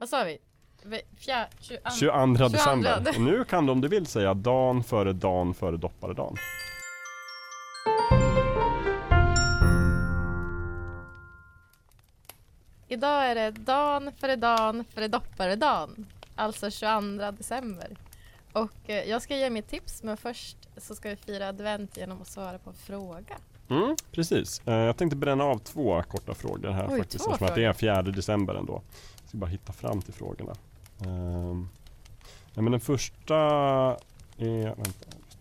Vad sa vi? Fjär, 22, 22 december. 22. Och nu kan du om du vill säga dagen före dagen före dopparedagen. Idag är det dagen före dagen före dopparedagen. Alltså 22 december. Och eh, jag ska ge mitt tips men först så ska vi fira advent genom att svara på en fråga. Mm, precis. Eh, Jag tänkte bränna av två korta frågor här Oj, faktiskt. Eftersom att det är frågor. 4 december ändå. Ska bara hitta fram till frågorna. Ehm, ja, men den första är... Vänta. Just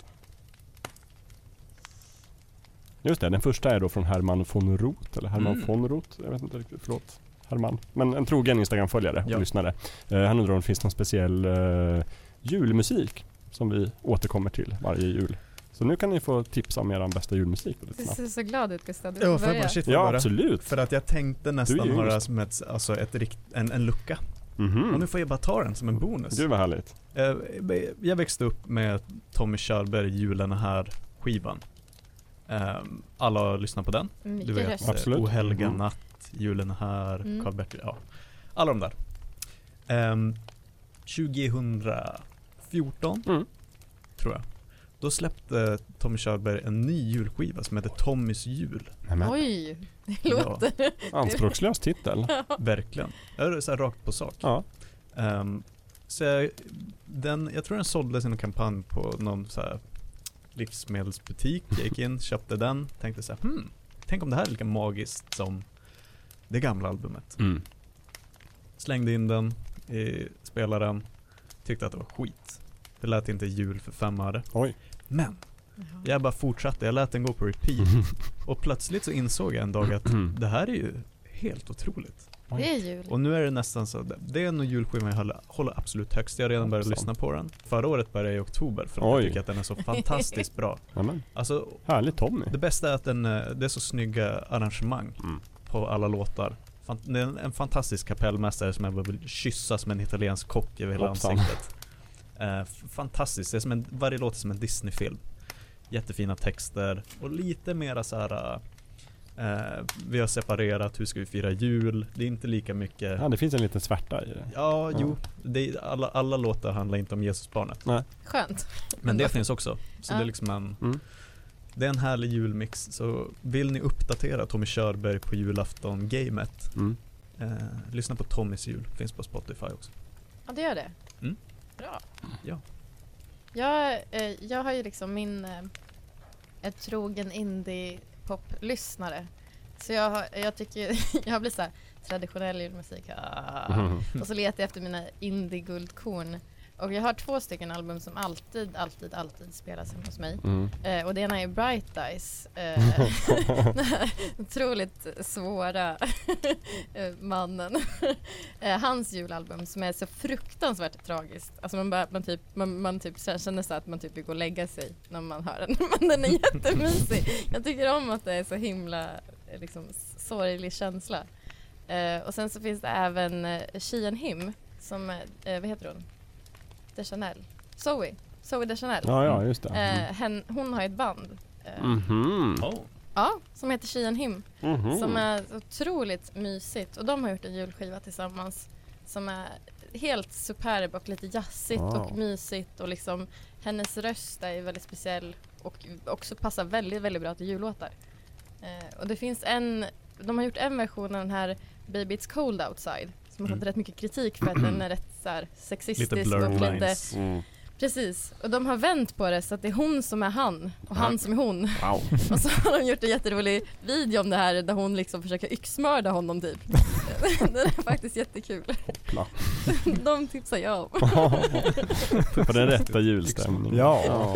just det, den första är då från Herman von Roth. Eller Herman Mm. von Roth. Jag vet inte riktigt, förlåt. Herman. Men en trogen Instagram-följare och Ja. lyssnare. Eh, han undrar om det finns någon speciell eh, julmusik som vi återkommer till varje jul. Så nu kan ni få tipsa om er bästa julmusik. Du ser så glad ut Gustav. Du Ja, får jag börja. bara shit, Ja, börja? absolut. För att jag tänkte nästan Du ha just- som ett, alltså ett rikt, en, en lucka. Mhm. Och nu får jag bara ta den som en bonus. Gud vad härligt. Eh, Jag växte upp med Tommy Körberg, Julen är här skivan. Ehm, Alla har lyssnat på den. Du Mycket vet, röst. eh, Absolut. O helga Mm. natt, Julen är här, Mm. Karl-Bertil, ja. Alla de där. Um, 2014, Mm. tror jag. Då släppte Tommy Körberg en ny julskiva som heter Tommys jul. Nämen. Oj, det Ja. låter... Anspråkslös titel. Verkligen. Så här rakt på sak. Ja. Ehm, så jag, den, jag tror den såldes i en kampanj på någon så här livsmedelsbutik. Jag gick in, köpte den, tänkte så här, hmm, tänk om det här är lika magiskt som det gamla albumet. Mm. Slängde in den i spelaren, tyckte att det var skit. Det lät inte jul för fem öre. Oj. Men, jag bara fortsatte, jag lät den gå på repeat. Och plötsligt så insåg jag en dag att det här är ju helt otroligt. Det är jul. Och nu är det nästan så, det är nog julskivan jag håller, håller absolut högst. Jag har redan börjat lyssna på den. Förra året började jag i oktober för att Oj. jag tycker att den är så fantastiskt bra. Alltså, Härligt Tommy. det bästa är att den, eh, det är så snygga arrangemang Mm. på alla låtar. Fan- Det är en, en fantastisk kapellmästare som jag bara vill kyssa som en italiensk kock över hela Hoppsan. ansiktet. Eh, fantastiskt, det är som en, varje låt är som en Disney-film. Jättefina texter och lite mera så här. eh, vi har separerat, hur ska vi fira jul? Det är inte lika mycket Ja, det finns en liten svärta i det. Ja, Ja. jo. Det är, alla, alla låtar handlar inte om Jesusbarnet. Skönt. Men det finns också. Så Ja. det är liksom en Mm. Det är en härlig julmix. Så vill ni uppdatera Tommy Körberg på julafton-gamet Mm. eh, Lyssna på Tommys jul. Finns på Spotify också. Ja, det gör det. Mm. Bra. Ja. Jag, eh, jag har ju liksom min... Eh, ett trogen indie-pop-lyssnare. Så jag, har, jag tycker... jag blir så här traditionell julmusik. Ah. Mhm. Och så letar jag efter mina indie-guldkorn. Och jag har två stycken album som alltid, alltid, alltid spelas hemma hos mig. Mm. Eh, och det ena är Bright Eyes. Eh, den här otroligt svåra eh, mannen. eh, hans julalbum som är så fruktansvärt tragiskt. Alltså man, bara, man, typ, man, man typ känner så att man typ vill gå och lägga sig när man hör den. Men den är jättemysig. Jag tycker om att det är så himla eh, liksom, sorglig känsla. Eh, och sen så finns det även eh, She and Him som, vad heter hon? Deschanel. Zoe. Zoe Deschanel. Ja, ja, just det. Eh, Mm. hen, hon har ett band. Eh, Mhm. Oh. Ja, som heter She and Him. Mhm. Som är otroligt mysigt. Och de har gjort en julskiva tillsammans som är helt superb och lite jazzigt Wow. och mysigt. Och liksom hennes röst är ju väldigt speciell och också passar väldigt, väldigt bra till jullåtar. Eh, och det finns en, de har gjort en version av den här Baby It's Cold Outside som har fått Mm. rätt mycket kritik för att den är rätt så här, sexistisk Lite blurred och lite lines. Mm. Precis, och de har vänt på det så att det är hon som är han och han som är hon. Wow. Och så har de gjort en jätterolig video om det här där hon liksom försöker yxmörda honom typ. Den är faktiskt jättekul. Hoppla. De tipsar jag om. På den rätta julstämningen. Ja.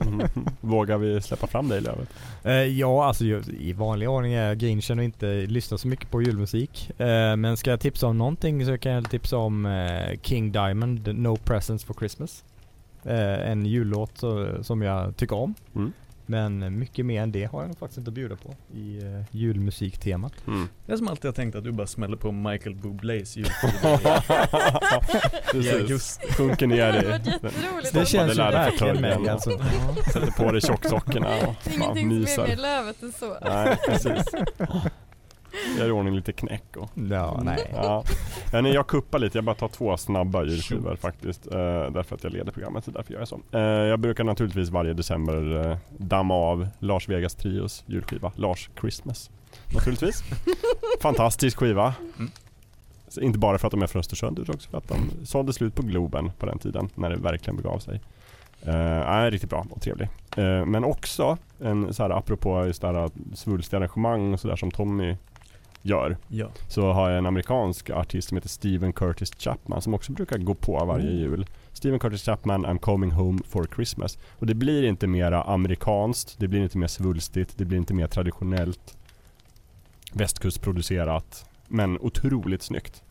Mm. Vågar vi släppa fram dig Lövet? Eh, ja, alltså i vanlig ordning är jag grinchen och inte lyssnar så mycket på julmusik. Eh, men ska jag tipsa om någonting så kan jag tipsa om eh, King Diamond, No Presents for Christmas. En jullåt som jag tycker om. Mm. Men mycket mer än det har jag faktiskt inte att bjuda på i eh, julmusiktemat. Mm. Jag som alltid har tänkt att du bara smäller på Michael Bublés julskiva. Precis. just Sjunker ner Det i. Det om- känns ju verkligen mig alltså. Sätter på dig tjocksockorna och Det ingenting som är mer lövet än så. Nej, precis. Gör i ordning lite knäck och Ja, nej. Ja. Nej, jag kuppar lite, jag bara tar två snabba julskivor faktiskt. Eh, därför att jag leder programmet, så därför gör jag så. Eh, jag brukar naturligtvis varje december eh, damma av Lars Vegas Trios julskiva, Lars Christmas. Naturligtvis. Fantastisk skiva. Mm. Inte bara för att de är från Östersund utan också för att de sålde slut på Globen på den tiden, när det verkligen begav sig. Uh, är riktigt bra och trevlig. Eh, men också, en, så här, apropå just det här svulstiga arrangemang och sådär som Tommy gör Ja. så har jag en amerikansk artist som heter Steven Curtis Chapman som också brukar gå på varje Mm. jul. Steven Curtis Chapman, I'm coming home for Christmas. Och det blir inte mera amerikanskt, det blir inte mer svulstigt, det blir inte mer traditionellt västkustproducerat. Men otroligt snyggt.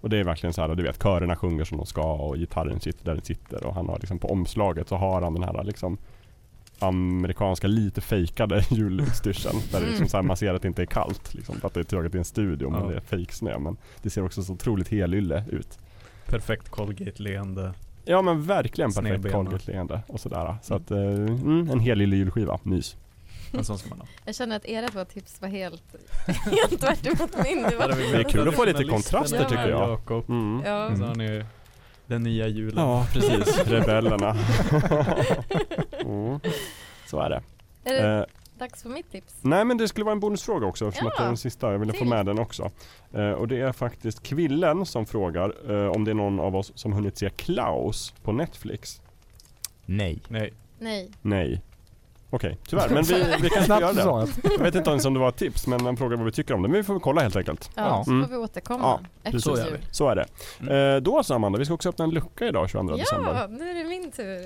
Och det är verkligen så här, du vet, körerna sjunger som de ska och gitarren sitter där den sitter och han har liksom på omslaget så har han den här liksom amerikanska, lite fejkade julutstyrseln. Där det liksom så här, man ser att det inte är kallt. Liksom, för att det är taget i en studio men Ja. det är fejksnö. Men det ser också så otroligt helylle ut. Perfekt Colgate-leende. Ja men verkligen perfekt. Colgate-leende och sådär. Så att, eh, mm, en helylle julskiva, mys. En sån ska man ha. Jag känner att era två tips var helt, helt tvärt emot min. Det var, Det är kul att få lite kontraster tycker jag. Mm. ja. Ni den nya julen. Ja precis, rebellerna. mm. Så är det. Är det Eh, dags för mitt tips? Nej men det skulle vara en bonusfråga också eftersom Ja, att det är den sista. Jag ville få med den också. Eh, och det är faktiskt Kvillen som frågar eh, om det är någon av oss som hunnit se Klaus på Netflix. Nej. Nej. Nej. Nej. Okej, tyvärr. Men vi, vi kan inte göra Snabbt det. Jag vet inte ens om det var ett tips men han frågar vad vi tycker om det. Men vi får väl kolla helt enkelt. Ja, Ja. så Mm. får vi återkomma Ja, efter så jul. vi. Så är det. Mm. Eh, då så Amanda, vi ska också öppna en lucka idag 22 december. Ja, nu är det min tur.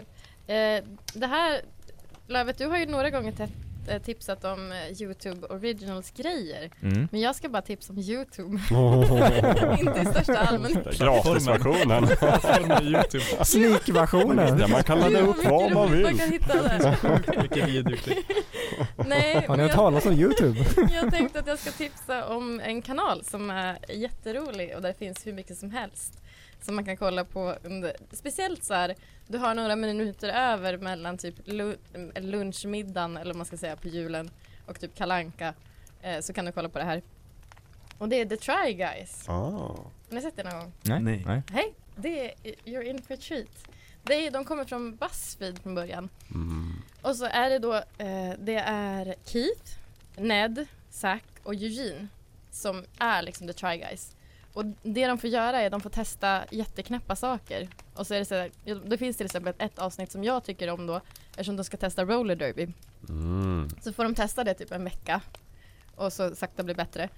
Eh, det här, Lövet, du har ju några gånger eh, tipsat om eh, Youtube Originals grejer. Mm. Men jag ska bara tipsa om Youtube. Inte i största allmänhet. Gratisversionen. Youtube. Sneak-versionen. Ja, man kan ladda upp vad man vill. kan hitta där. Vilken videoklipp. Nej, Har ni hört talas om Youtube? jag tänkte att jag ska tipsa om en kanal som är jätterolig och där finns hur mycket som helst. Som man kan kolla på under, speciellt så här, du har några minuter över mellan typ lu- lunchmiddagen eller vad man ska säga på julen och typ kalanka eh, så kan du kolla på det här. Och det är The Try Guys. Ah. Har ni sett det någon gång? Nej. Nej. Nej. Hej, det är You're in for a treat. Det är, de kommer från Buzzfeed från början. Mm. Och så är det då, eh, det är Keith, Ned, Zack och Eugene som är liksom the try guys. Och det de får göra är att de får testa jätteknäppa saker. Och så är det så här, det finns till exempel ett avsnitt som jag tycker om då eftersom de ska testa roller derby. Mm. Så får de testa det typ en vecka och så sakta bli bättre.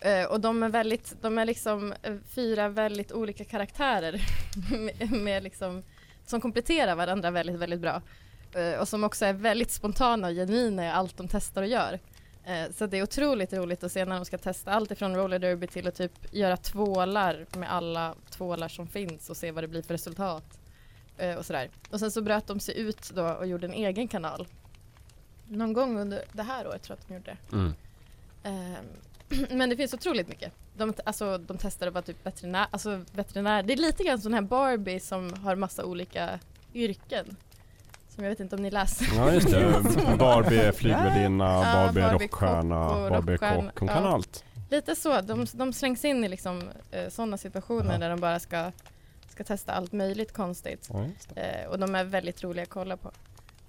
Eh, och de är väldigt, de är liksom eh, fyra väldigt olika karaktärer med, med liksom, som kompletterar varandra väldigt, väldigt bra. Eh, och som också är väldigt spontana och genuina i allt de testar och gör. Eh, så det är otroligt roligt att se när de ska testa allt ifrån roller derby till att typ göra tvålar med alla tvålar som finns och se vad det blir för resultat. Eh, och sådär. Och sen så bröt de sig ut då och gjorde en egen kanal någon gång under det här året tror jag att de gjorde det. Mm. Ehm, men det finns otroligt mycket. De, alltså, de testade att vara typ veterinär, alltså veterinär. Det är lite grann sån här Barbie som har massa olika yrken. Som jag vet inte om ni läser. Ja just det. Barbie är flygvärdinna, Ja, Barbie är rockstjärna, Barbie är kock. Hon kan Ja. allt. Lite så. De, de slängs in i liksom, eh, sådana situationer Ja. där de bara ska, ska testa allt möjligt konstigt. Eh, och de är väldigt roliga att kolla på.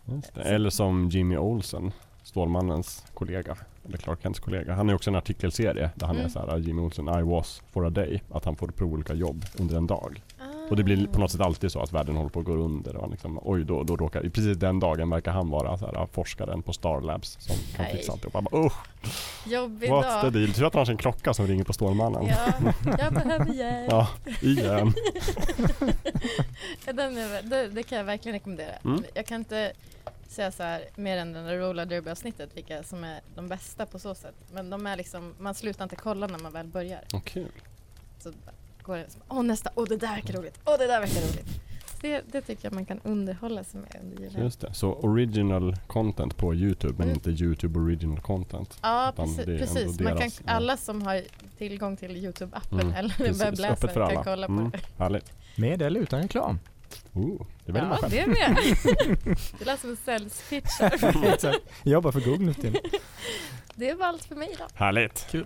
Det. Eller som Jimmy Olsen, Stålmannens kollega. Eller Clark Kents kollega. Han är också en artikelserie där han är Mm. så här Jimmy Olsen I was for a day. Att han får prova olika jobb under en dag. Och det blir på något sätt alltid så att världen håller på att gå under och liksom, oj då, då råkar, precis den dagen verkar han vara så här, forskaren på Star Labs som kan fixa alltihop. Han bara, usch, Jobbig what's the dag. deal? Tur att han har sin klocka som ringer på Stålmannen. Ja, jag behöver hjälp. Ja, igen. Den är, det, det kan jag verkligen rekommendera. Mm. Jag kan inte säga så här mer än den där roller derby avsnittet vilka som är de bästa på så sätt. Men de är liksom, man slutar inte kolla när man väl börjar. Kul. Så går det som, åh nästa, åh det där verkar roligt, åh det där verkar roligt. Det, det tycker jag man kan underhålla sig med under julen. Just det. Så original content på Youtube men Mm. inte Youtube original content. Ja precis, precis. man kan, deras, alla som har tillgång till Youtube-appen Mm, eller webbläsaren kan alla. kolla på Mm. det. Härligt. Med eller utan reklam? Oh, det väljer man Ja, själv. det är med. Det lät som en. Exakt. Jag jobbar för Google nu. Det var allt för mig idag. Härligt. Kul.